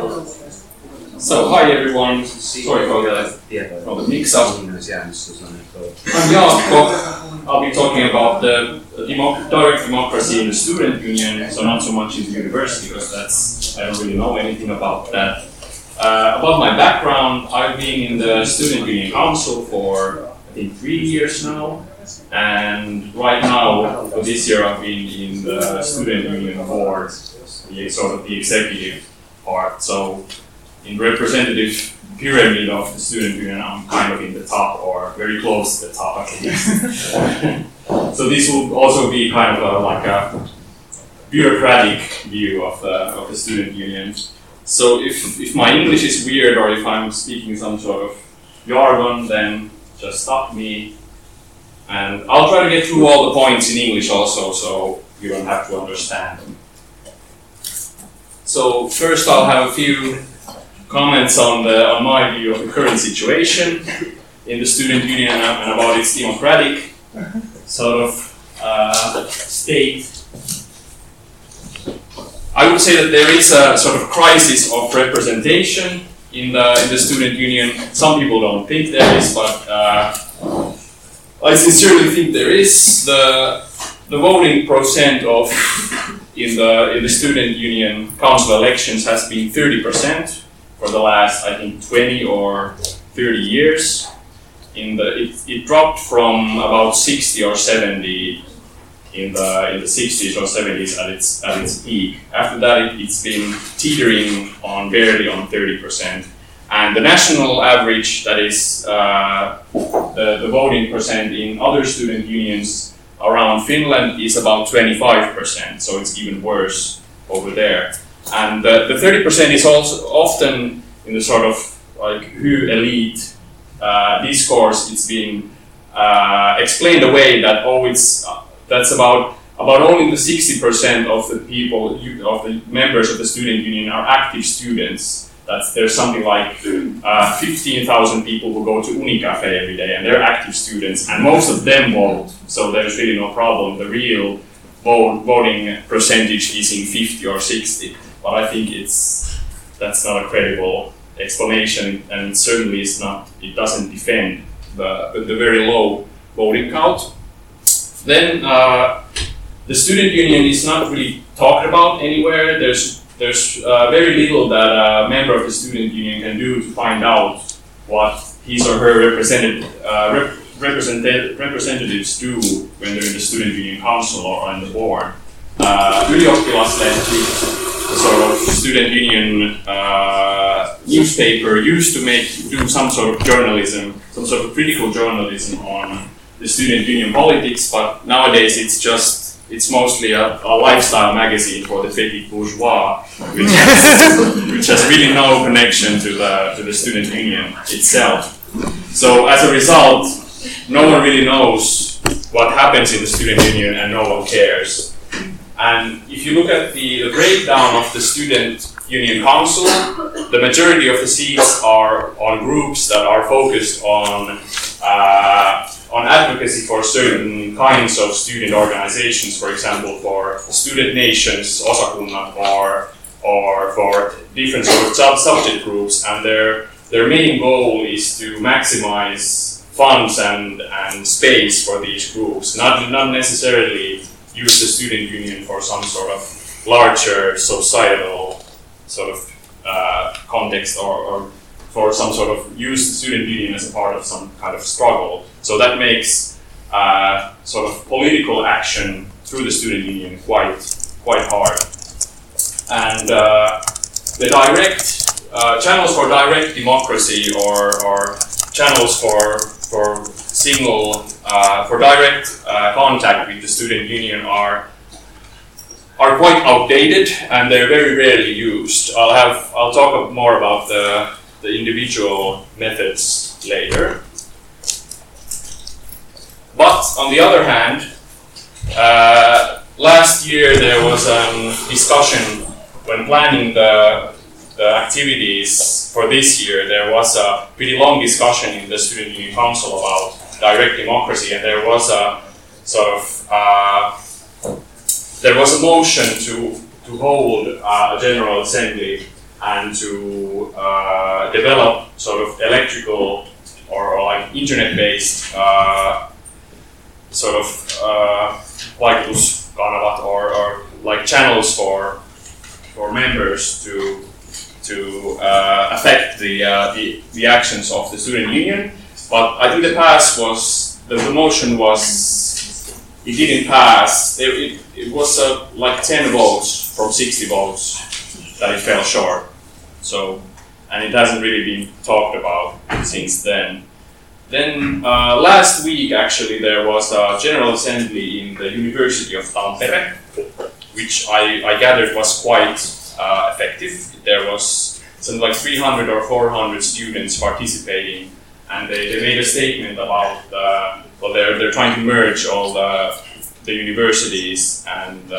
So, hi everyone. Sorry for the, for the mix up. I'm Jaakko. I'll be talking about the democ- direct democracy in the student union, so not so much in the university, because that's, I don't really know anything about that. Uh, about my background, I've been in the student union council for, I think, three years now. And right now, for this year, I've been in the student union board, the sort of the executive part. So in representative pyramid of the student union, I'm kind of in the top or very close to the top at least. so this will also be kind of a, like a bureaucratic view of the, of the student union. So if, if my English is weird or if I'm speaking some sort of jargon, then just stop me. And I'll try to get through all the points in English also, so you don't have to understand them. So first I'll have a few comments on the on my view of the current situation in the student union and about its democratic sort of uh, state. I would say that there is a sort of crisis of representation in the in the student union. Some people don't think there is, but uh, I sincerely think there is. The the voting percent of in the in the student union council elections has been 30% for the last I think 20 or 30 years. In the it, it dropped from about 60 or 70 in the in the 60s or 70s at its at its peak. After that, it, it's been teetering on barely on 30%. And the national average, that is uh, the, the voting percent in other student unions around Finland, is about 25%. So it's even worse over there. And the, the 30% is also often in the sort of like who elite uh, discourse. It's being uh, explained away that oh, it's uh, that's about about only the 60% of the people of the members of the student union are active students. That's there's something like uh, 15,000 people who go to Unicafe every day, and they're active students, and most of them vote. So there's really no problem. The real vote, voting percentage is in 50 or 60 but I think it's that's not a credible explanation, and certainly it's not. It doesn't defend the the, the very low voting count. Then uh, the student union is not really talked about anywhere. There's there's uh, very little that a member of the student union can do to find out what his or her represented, uh, rep- representatives do when they're in the student union council or on the board. Uh, Ylioppilaslehti, sort of student union uh, newspaper, used to make do some sort of journalism, some sort of critical journalism on the student union politics, but nowadays it's just it's mostly a, a lifestyle magazine for the petit bourgeois, which has, which has really no connection to the to the student union itself. So as a result, no one really knows what happens in the student union, and no one cares. And if you look at the, the breakdown of the student union council, the majority of the seats are on groups that are focused on uh, on advocacy for certain kinds of student organizations, for example, for student nations, osakunnat, or or for different sort of sub subject groups, and their their main goal is to maximize funds and, and space for these groups, not not necessarily use the student union for some sort of larger societal sort of uh, context or, or for some sort of use the student union as a part of some kind of struggle. So that makes uh, sort of political action through the student union quite quite hard. And uh, the direct uh, channels for direct democracy or, or channels for for single uh, for direct uh, contact with the student union are are quite outdated and they're very rarely used. I'll have I'll talk more about the the individual methods later. But on the other hand, uh, last year there was a discussion when planning the, the activities for this year. There was a pretty long discussion in the Student Union Council about direct democracy, and there was a sort of uh, there was a motion to to hold uh, a general assembly and to uh, develop sort of electrical or, or like internet-based uh, sort of uh, vaikutuskanavat or, or like channels for for members to to uh, affect the, uh, the the actions of the student union. But I think the pass was the, the motion was it didn't pass. It, it, it was uh, like ten votes from sixty votes that it fell short. So and it hasn't really been talked about since then. Then uh, last week, actually, there was a general assembly in the University of Tampere, which I, I gathered was quite uh, effective. There was something like 300 or 400 students participating, and they, they made a statement about uh, well, they're, they're trying to merge all the, the universities and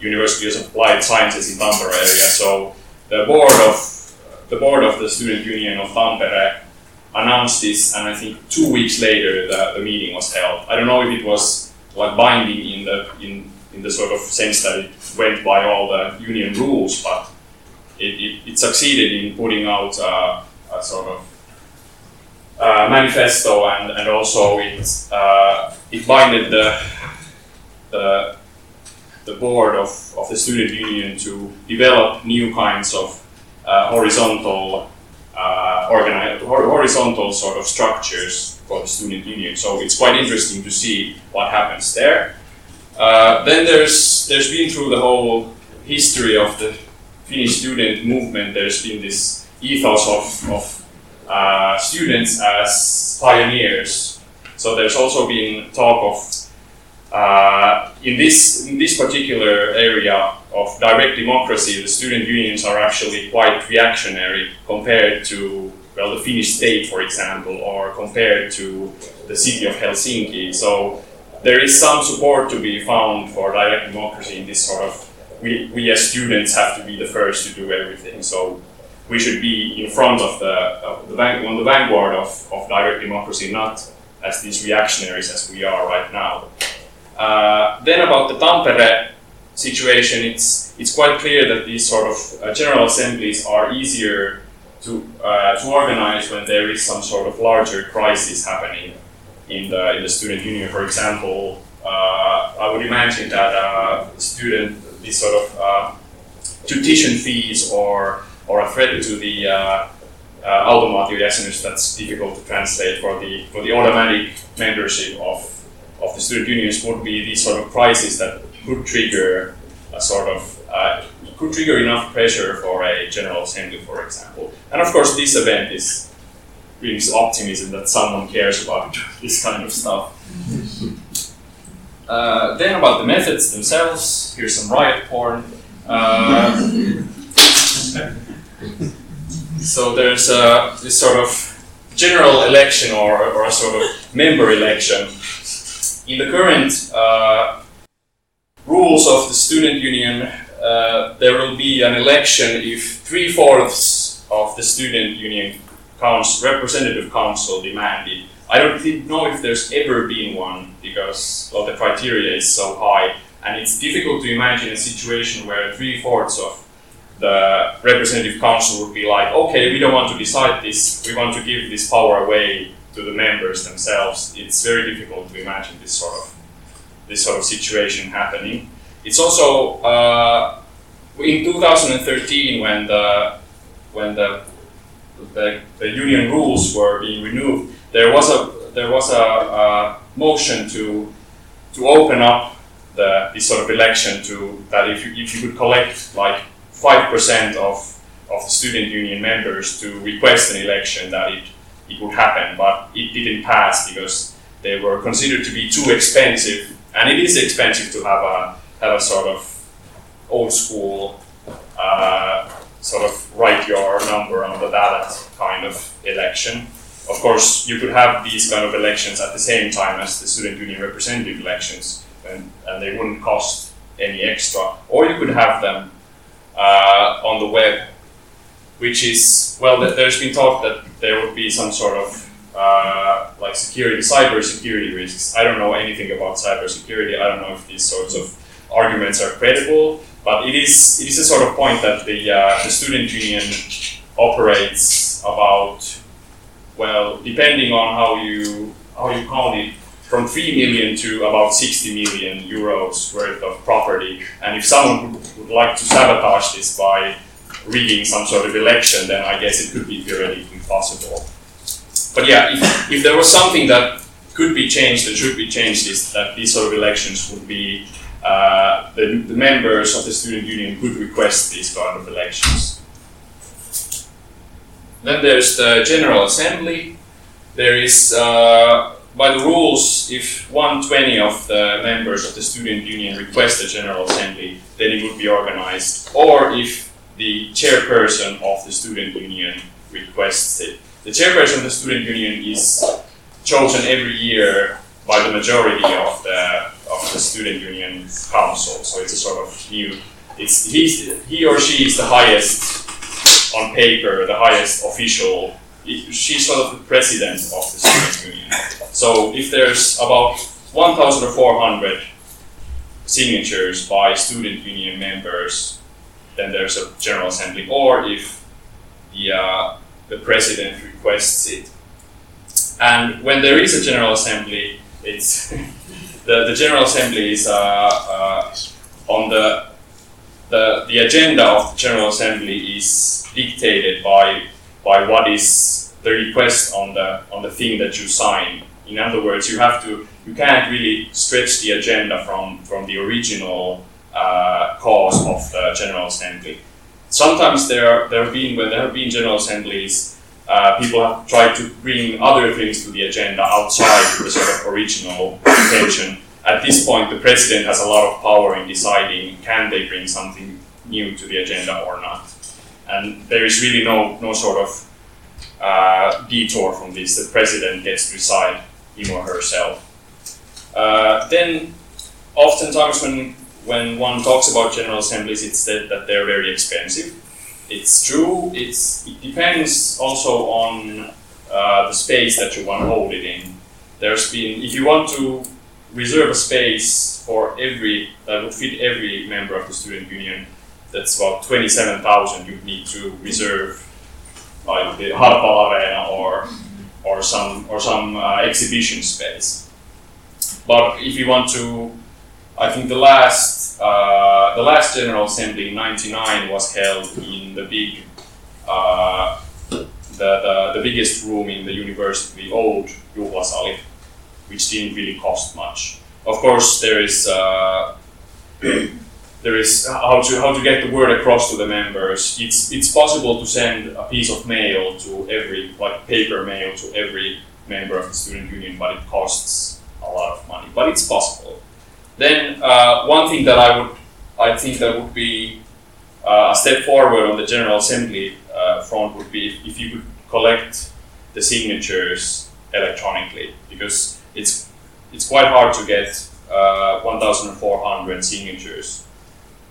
University of Applied Sciences in Tampere area. So the board of the board of the student union of Tampere announced this, and I think two weeks later the, the meeting was held. I don't know if it was like binding in the in, in the sort of sense that it went by all the union rules, but it, it, it succeeded in putting out a sort of manifesto, and, and also it uh, it binded the the the board of, of the student union to develop new kinds of uh, horizontal uh, organi- horizontal sort of structures for the student union. So it's quite interesting to see what happens there. Uh, then there's there's been through the whole history of the Finnish student movement. There's been this ethos of, of uh, students as pioneers. So there's also been talk of uh, in this in this particular area of direct democracy, the student unions are actually quite reactionary compared to well the Finnish state, for example, or compared to the city of Helsinki. So there is some support to be found for direct democracy in this sort of we, we as students have to be the first to do everything. So we should be in front of the, of the van, on the vanguard of, of direct democracy, not as these reactionaries as we are right now. Uh, then about the Tampere situation, it's it's quite clear that these sort of uh, general assemblies are easier to uh, to organize when there is some sort of larger crisis happening in the in the student union. For example, I would imagine that student these sort of tuition fees or or a threat to the uh, uh, automaatiojäsenyys that's difficult to translate for the for the automatic membership of of the student unions would be these sort of crises that could trigger a sort of uh, could trigger enough pressure for a general assembly, for example. And of course, this event is brings optimism that someone cares about this kind of stuff. Uh, then about the methods themselves, here's some riot porn. Uh, so there's uh, this sort of general election or, or a sort of member election. In the current uh, rules of the student union, uh, there will be an election if three fourths of the student union council, representative council demanded. I don't know if there's ever been one because well, the criteria is so high, and it's difficult to imagine a situation where three fourths of the representative council would be like, okay, we don't want to decide this, we want to give this power away to the members themselves. It's very difficult to imagine this sort of this sort of situation happening. It's also uh, in 2013 when the when the, the, the union rules were being renewed, there was a there was a, a motion to to open up the this sort of election to that if you, if you could collect like five percent of of the student union members to request an election that it it would happen, but it didn't pass because they were considered to be too expensive and it is expensive to have a have a sort of old school uh, sort of write your number on the ballot kind of election. Of course, you could have these kind of elections at the same time as the student union representative elections, and, and they wouldn't cost any extra. Or you could have them uh, on the web, which is well. There's been talk that there would be some sort of uh, like security, cyber security risks. I don't know anything about cyber security. I don't know if these sorts of arguments are credible, but it is it is a sort of point that the uh, the student union operates about well, depending on how you how you count it, from 3 million to about 60 million euros worth of property. And if someone would, would like to sabotage this by rigging some sort of election, then I guess it could be theoretically possible. But yeah, if, if there was something that could be changed and should be changed, is that these sort of elections would be uh, the, the members of the student union could request these kind of elections. Then there's the General Assembly. There is, uh, by the rules, if 120 of the members of the student union request a General Assembly, then it would be organized. Or if the chairperson of the student union requests it. The chairperson of the student union is chosen every year by the majority of the of the student union council. So it's a sort of new. It's he's, he or she is the highest on paper, the highest official. She's sort of the president of the student union. So if there's about 1,400 signatures by student union members, then there's a general assembly. Or if the uh, the president requests it. And when there is a general assembly, it's the, the general assembly is uh, uh, on the, the the agenda of the general assembly is dictated by by what is the request on the on the thing that you sign. In other words, you have to you can't really stretch the agenda from from the original uh, cause of the general assembly. Sometimes there there have been when there have been general assemblies, uh, people have tried to bring other things to the agenda outside the sort of original intention. At this point, the president has a lot of power in deciding can they bring something new to the agenda or not. And there is really no, no sort of uh, detour from this. The president gets to decide him or herself. Uh, then, oftentimes, when when one talks about general assemblies, it's said that they're very expensive. It's true. It's it depends also on uh, the space that you want to hold it in. There's been if you want to reserve a space for every that would fit every member of the student union, that's about twenty-seven thousand. you'd need to reserve like the Hartwall Arena or or some or some uh, exhibition space. But if you want to I think the last uh, the last General Assembly in '99 was held in the big uh, the, the, the biggest room in the university, the old Juhlasali, which didn't really cost much. Of course, there is uh, there is how to how to get the word across to the members. It's it's possible to send a piece of mail to every like paper mail to every member of the student union, but it costs a lot of money. But it's possible. Then uh, one thing that I would, I think that would be uh, a step forward on the General Assembly uh, front would be if, if, you could collect the signatures electronically because it's it's quite hard to get uh, 1,400 signatures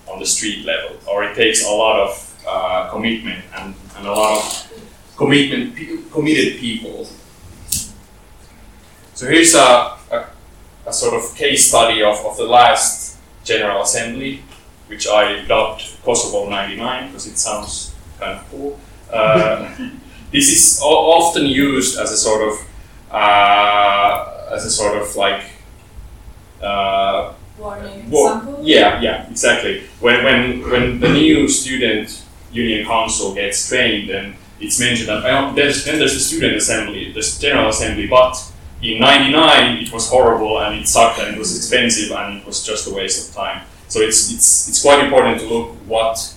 on the street level, or it takes a lot of uh, commitment and, and a lot of commitment committed people. So here's a, a a sort of case study of, of the last General Assembly, which I dubbed Kosovo 99 because it sounds kind of cool. Uh, this is often used as a sort of uh, as a sort of like uh, warning well, yeah yeah exactly when when when the new student union council gets trained and it's mentioned that there's, then there's the student assembly there's general assembly but in 99 it was horrible and it sucked and it was expensive and it was just a waste of time. So it's it's it's quite important to look what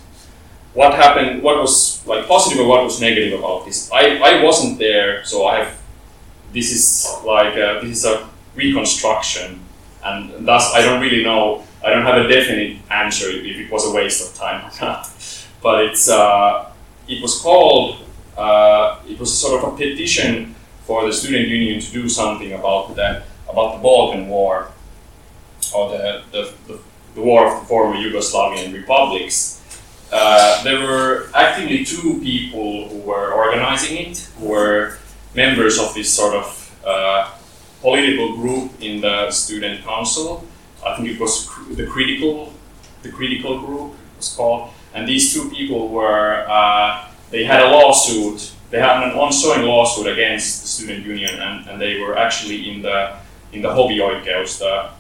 what happened what was like positive or what was negative about this. I i wasn't there so i have this is like a, this is a reconstruction and thus i don't really know i don't have a definite answer if it was a waste of time or not. But it's uh, it was called uh, it was sort of a petition for the student union to do something about the about the Balkan War or the, the, the, the war of the former Yugoslavian republics. Uh, there were actively two people who were organizing it, who were members of this sort of uh, political group in the student council. I think it was the critical, the critical group. was called. And these two people were, uh, they had a lawsuit, they had an ongoing lawsuit against the student union, and, and they were actually in the in the hovioikeus, the,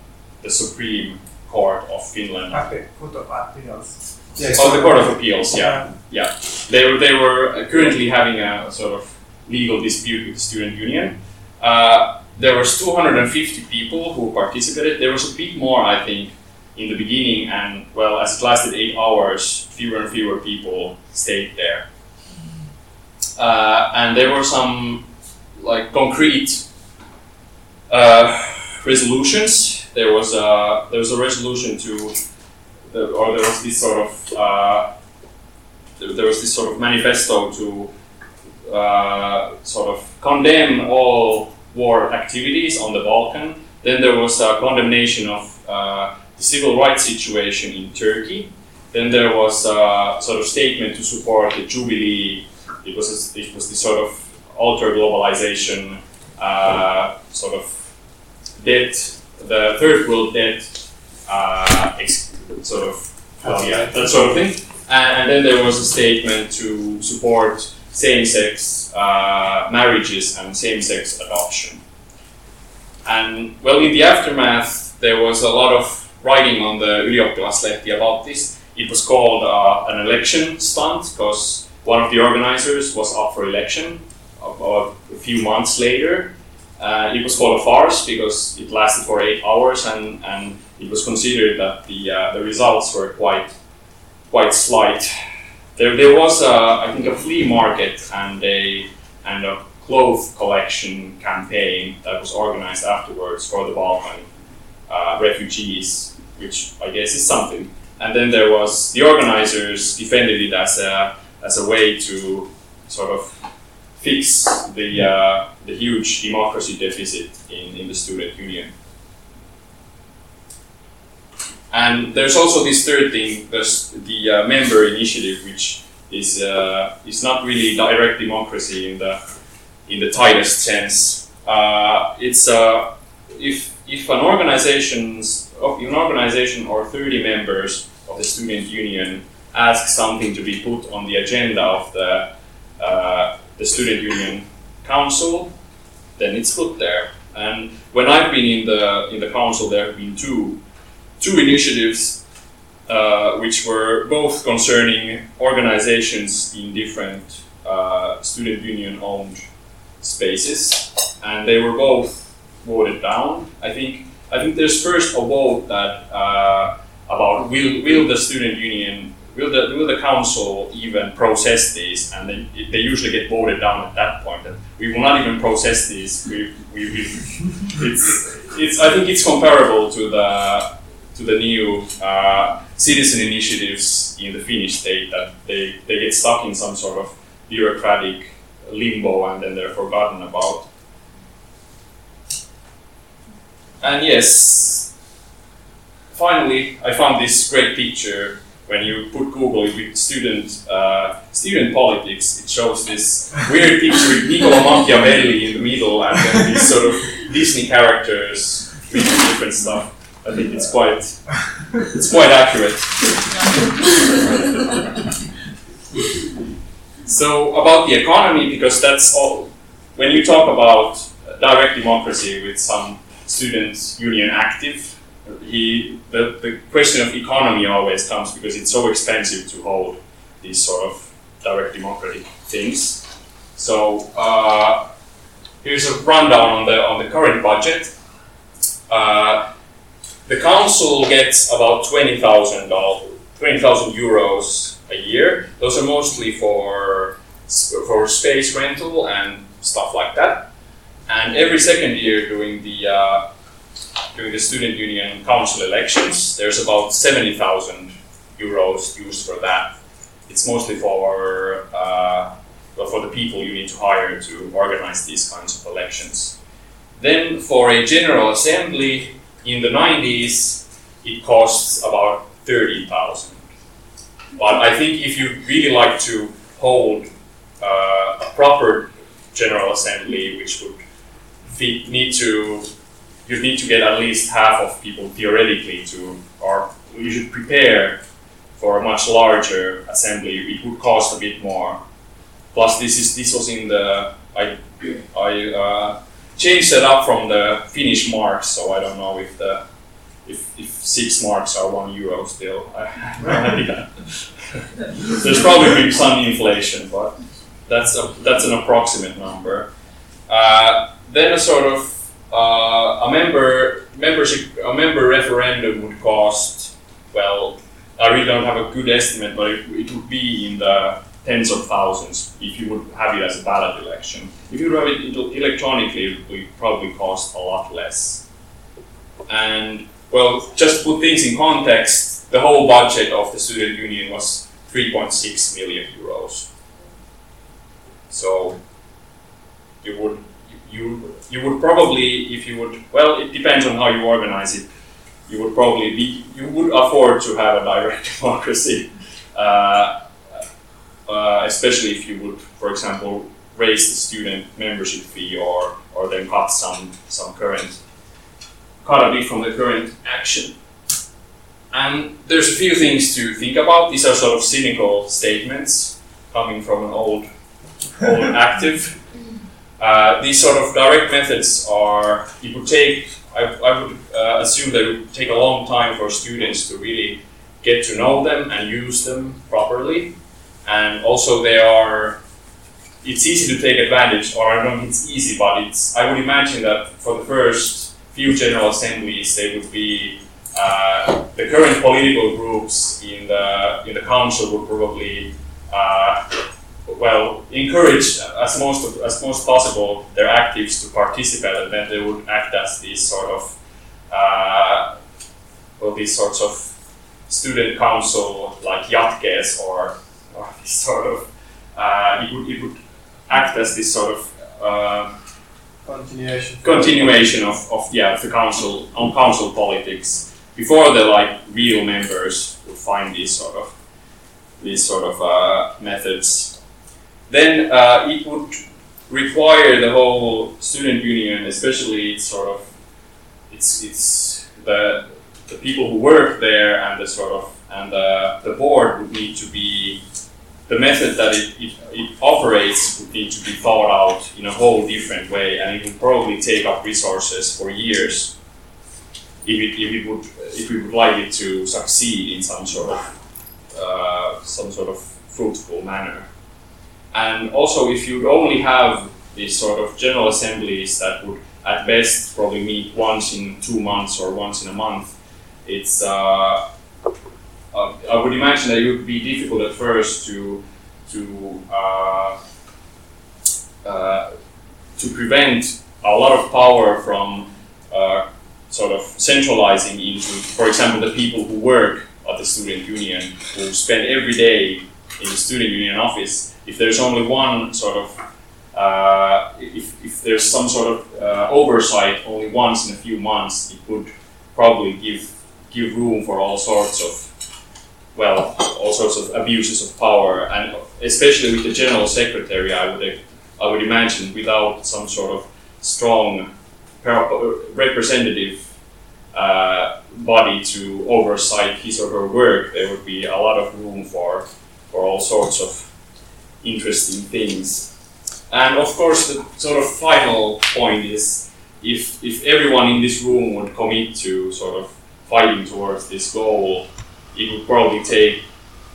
the supreme court of Finland. Okay, Court of Appeals. Oh, the Court of Appeals, yeah. Yeah. They were, they were currently having a sort of legal dispute with the student union. Uh, there was 250 people who participated. There was a bit more, I think, in the beginning, and well, as it lasted eight hours, fewer and fewer people stayed there. Uh, and there were some like concrete uh, resolutions. There was a there was a resolution to, the, or there was this sort of uh, there, there was this sort of manifesto to uh, sort of condemn all war activities on the Balkan. Then there was a condemnation of uh, the civil rights situation in Turkey. Then there was a sort of statement to support the Jubilee. It was it was this sort of alter globalization uh, sort of debt, the third world debt, uh, sort of yeah, that sort of thing. And, and then there was a statement to support same-sex uh, marriages and same-sex adoption. And well, in the aftermath, there was a lot of writing on the Ylioppilaslehti about this. It was called uh, an election stunt because one of the organizers was up for election about a few months later. Uh, it was called a farce because it lasted for eight hours and, and it was considered that the, uh, the results were quite, quite slight. There, there was, a, I think, a flea market and a, and a clothes collection campaign that was organized afterwards for the Balkan uh, refugees, which I guess is something. And then there was the organizers defended it as a as a way to sort of fix the uh, the huge democracy deficit in, in the student union. And there's also this third thing, there's the uh, member initiative, which is uh, is not really direct democracy in the in the tightest sense. Uh, it's uh, if if an organization's an organization or 30 members of the student union ask something to be put on the agenda of the uh, the student union council, then it's put there. And when I've been in the in the council, there have been two two initiatives uh, which were both concerning organizations in different uh, student union owned spaces, and they were both voted down. I think I think there's first a vote that uh, about will will the student union will the will the council even process these, and they, they usually get voted down at that point. We will not even process. We, we, we it's it's I think it's comparable to the to the new uh, citizen initiatives in the Finnish state that they, they get stuck in some sort of bureaucratic limbo and then they're forgotten about. And yes, finally, I found this great picture. When you put Google with student uh, student politics, it shows this weird picture with Niccolo Machiavelli in the middle, and then these sort of Disney characters doing different stuff. I think it's quite it's quite accurate. so about the economy, because that's all. When you talk about direct democracy with some student union active, he the, the question of economy always comes because it's so expensive to hold these sort of direct democratic things. So uh, here's a rundown on the on the current budget. Uh, the council gets about twenty thousand dollars, twenty thousand euros a year. Those are mostly for for space rental and stuff like that. And every second year during the uh, during the student union council elections, there's about seventy thousand euros used for that. It's mostly for uh, well, for the people you need to hire to organize these kinds of elections. Then for a general assembly, in the 90s, it costs about 30,000. But I think if you really like to hold uh, a proper General Assembly, which would need to, you need to get at least half of people theoretically to, or you should prepare for a much larger assembly, it would cost a bit more. Plus, this is this was in the I I uh, changed it up from the Finnish marks, so I don't know if the if, if six marks are one euro still. There's probably some inflation, but that's a that's an approximate number. Uh, then a sort of uh, a member membership a member referendum would cost well I really don't have a good estimate but it, it would be in the tens of thousands if you would have it as a ballot election. If you have it electronically it would probably cost a lot less. And well just to put things in context the whole budget of the student union was 3.6 million euros. So you would you you would probably if you would well it depends on how you organize it. You would probably be you would afford to have a direct democracy uh, uh, especially if you would for example raise the student membership fee or or then cut some some current cut a bit from the current action. And there's a few things to think about. These are sort of cynical statements coming from an old old active uh, these sort of direct methods are, it would take, I, I would uh, assume that it would take a long time for students to really get to know them and use them properly. And also they are, it's easy to take advantage, or I don't know it's easy, but it's, I would imagine that for the first few general assemblies, they would be, uh, the current political groups in the, in the council would probably uh, well, encourage as most as most possible their actives to participate, and then they would act as these sort of uh, well, these sorts of student council like jatkes or or this sort of uh, it would it would act as this sort of uh, Continuation. continuation of, of yeah the council on council politics before the like real members would find these sort of these sort of uh, methods then uh, it would require the whole student union, especially its sort of it's it's the the people who work there and the sort of and the, the board would need to be the method that it, it, it operates would need to be thought out in a whole different way and it would probably take up resources for years if it, if it would if we would like it to succeed in some sort of uh, some sort of fruitful manner. And also, if you'd only have these sort of general assemblies that would, at best, probably meet once in two months or once in a month, it's uh, uh, I would imagine that it would be difficult at first to to uh, uh to prevent a lot of power from uh, sort of centralizing into, for example, the people who work at the student union who spend every day in the student union office if there's only one sort of uh, if, if there's some sort of uh, oversight only once in a few months, it would probably give give room for all sorts of well, all sorts of abuses of power, and especially with the general secretary, I would I would imagine without some sort of strong representative uh, body to oversight his or her work, there would be a lot of room for for all sorts of interesting things. And of course, the sort of final point is if, if everyone in this room would commit to sort of fighting towards this goal, it would probably take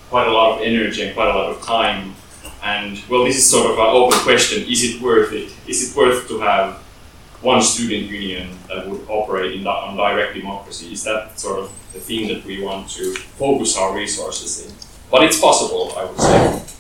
quite a lot of energy and quite a lot of time. And well, this is sort of an open question: Is it worth it? Is it worth to have one student union that would operate in on direct democracy? Is that sort of the thing that we want to focus our resources in? But it's possible, I would say.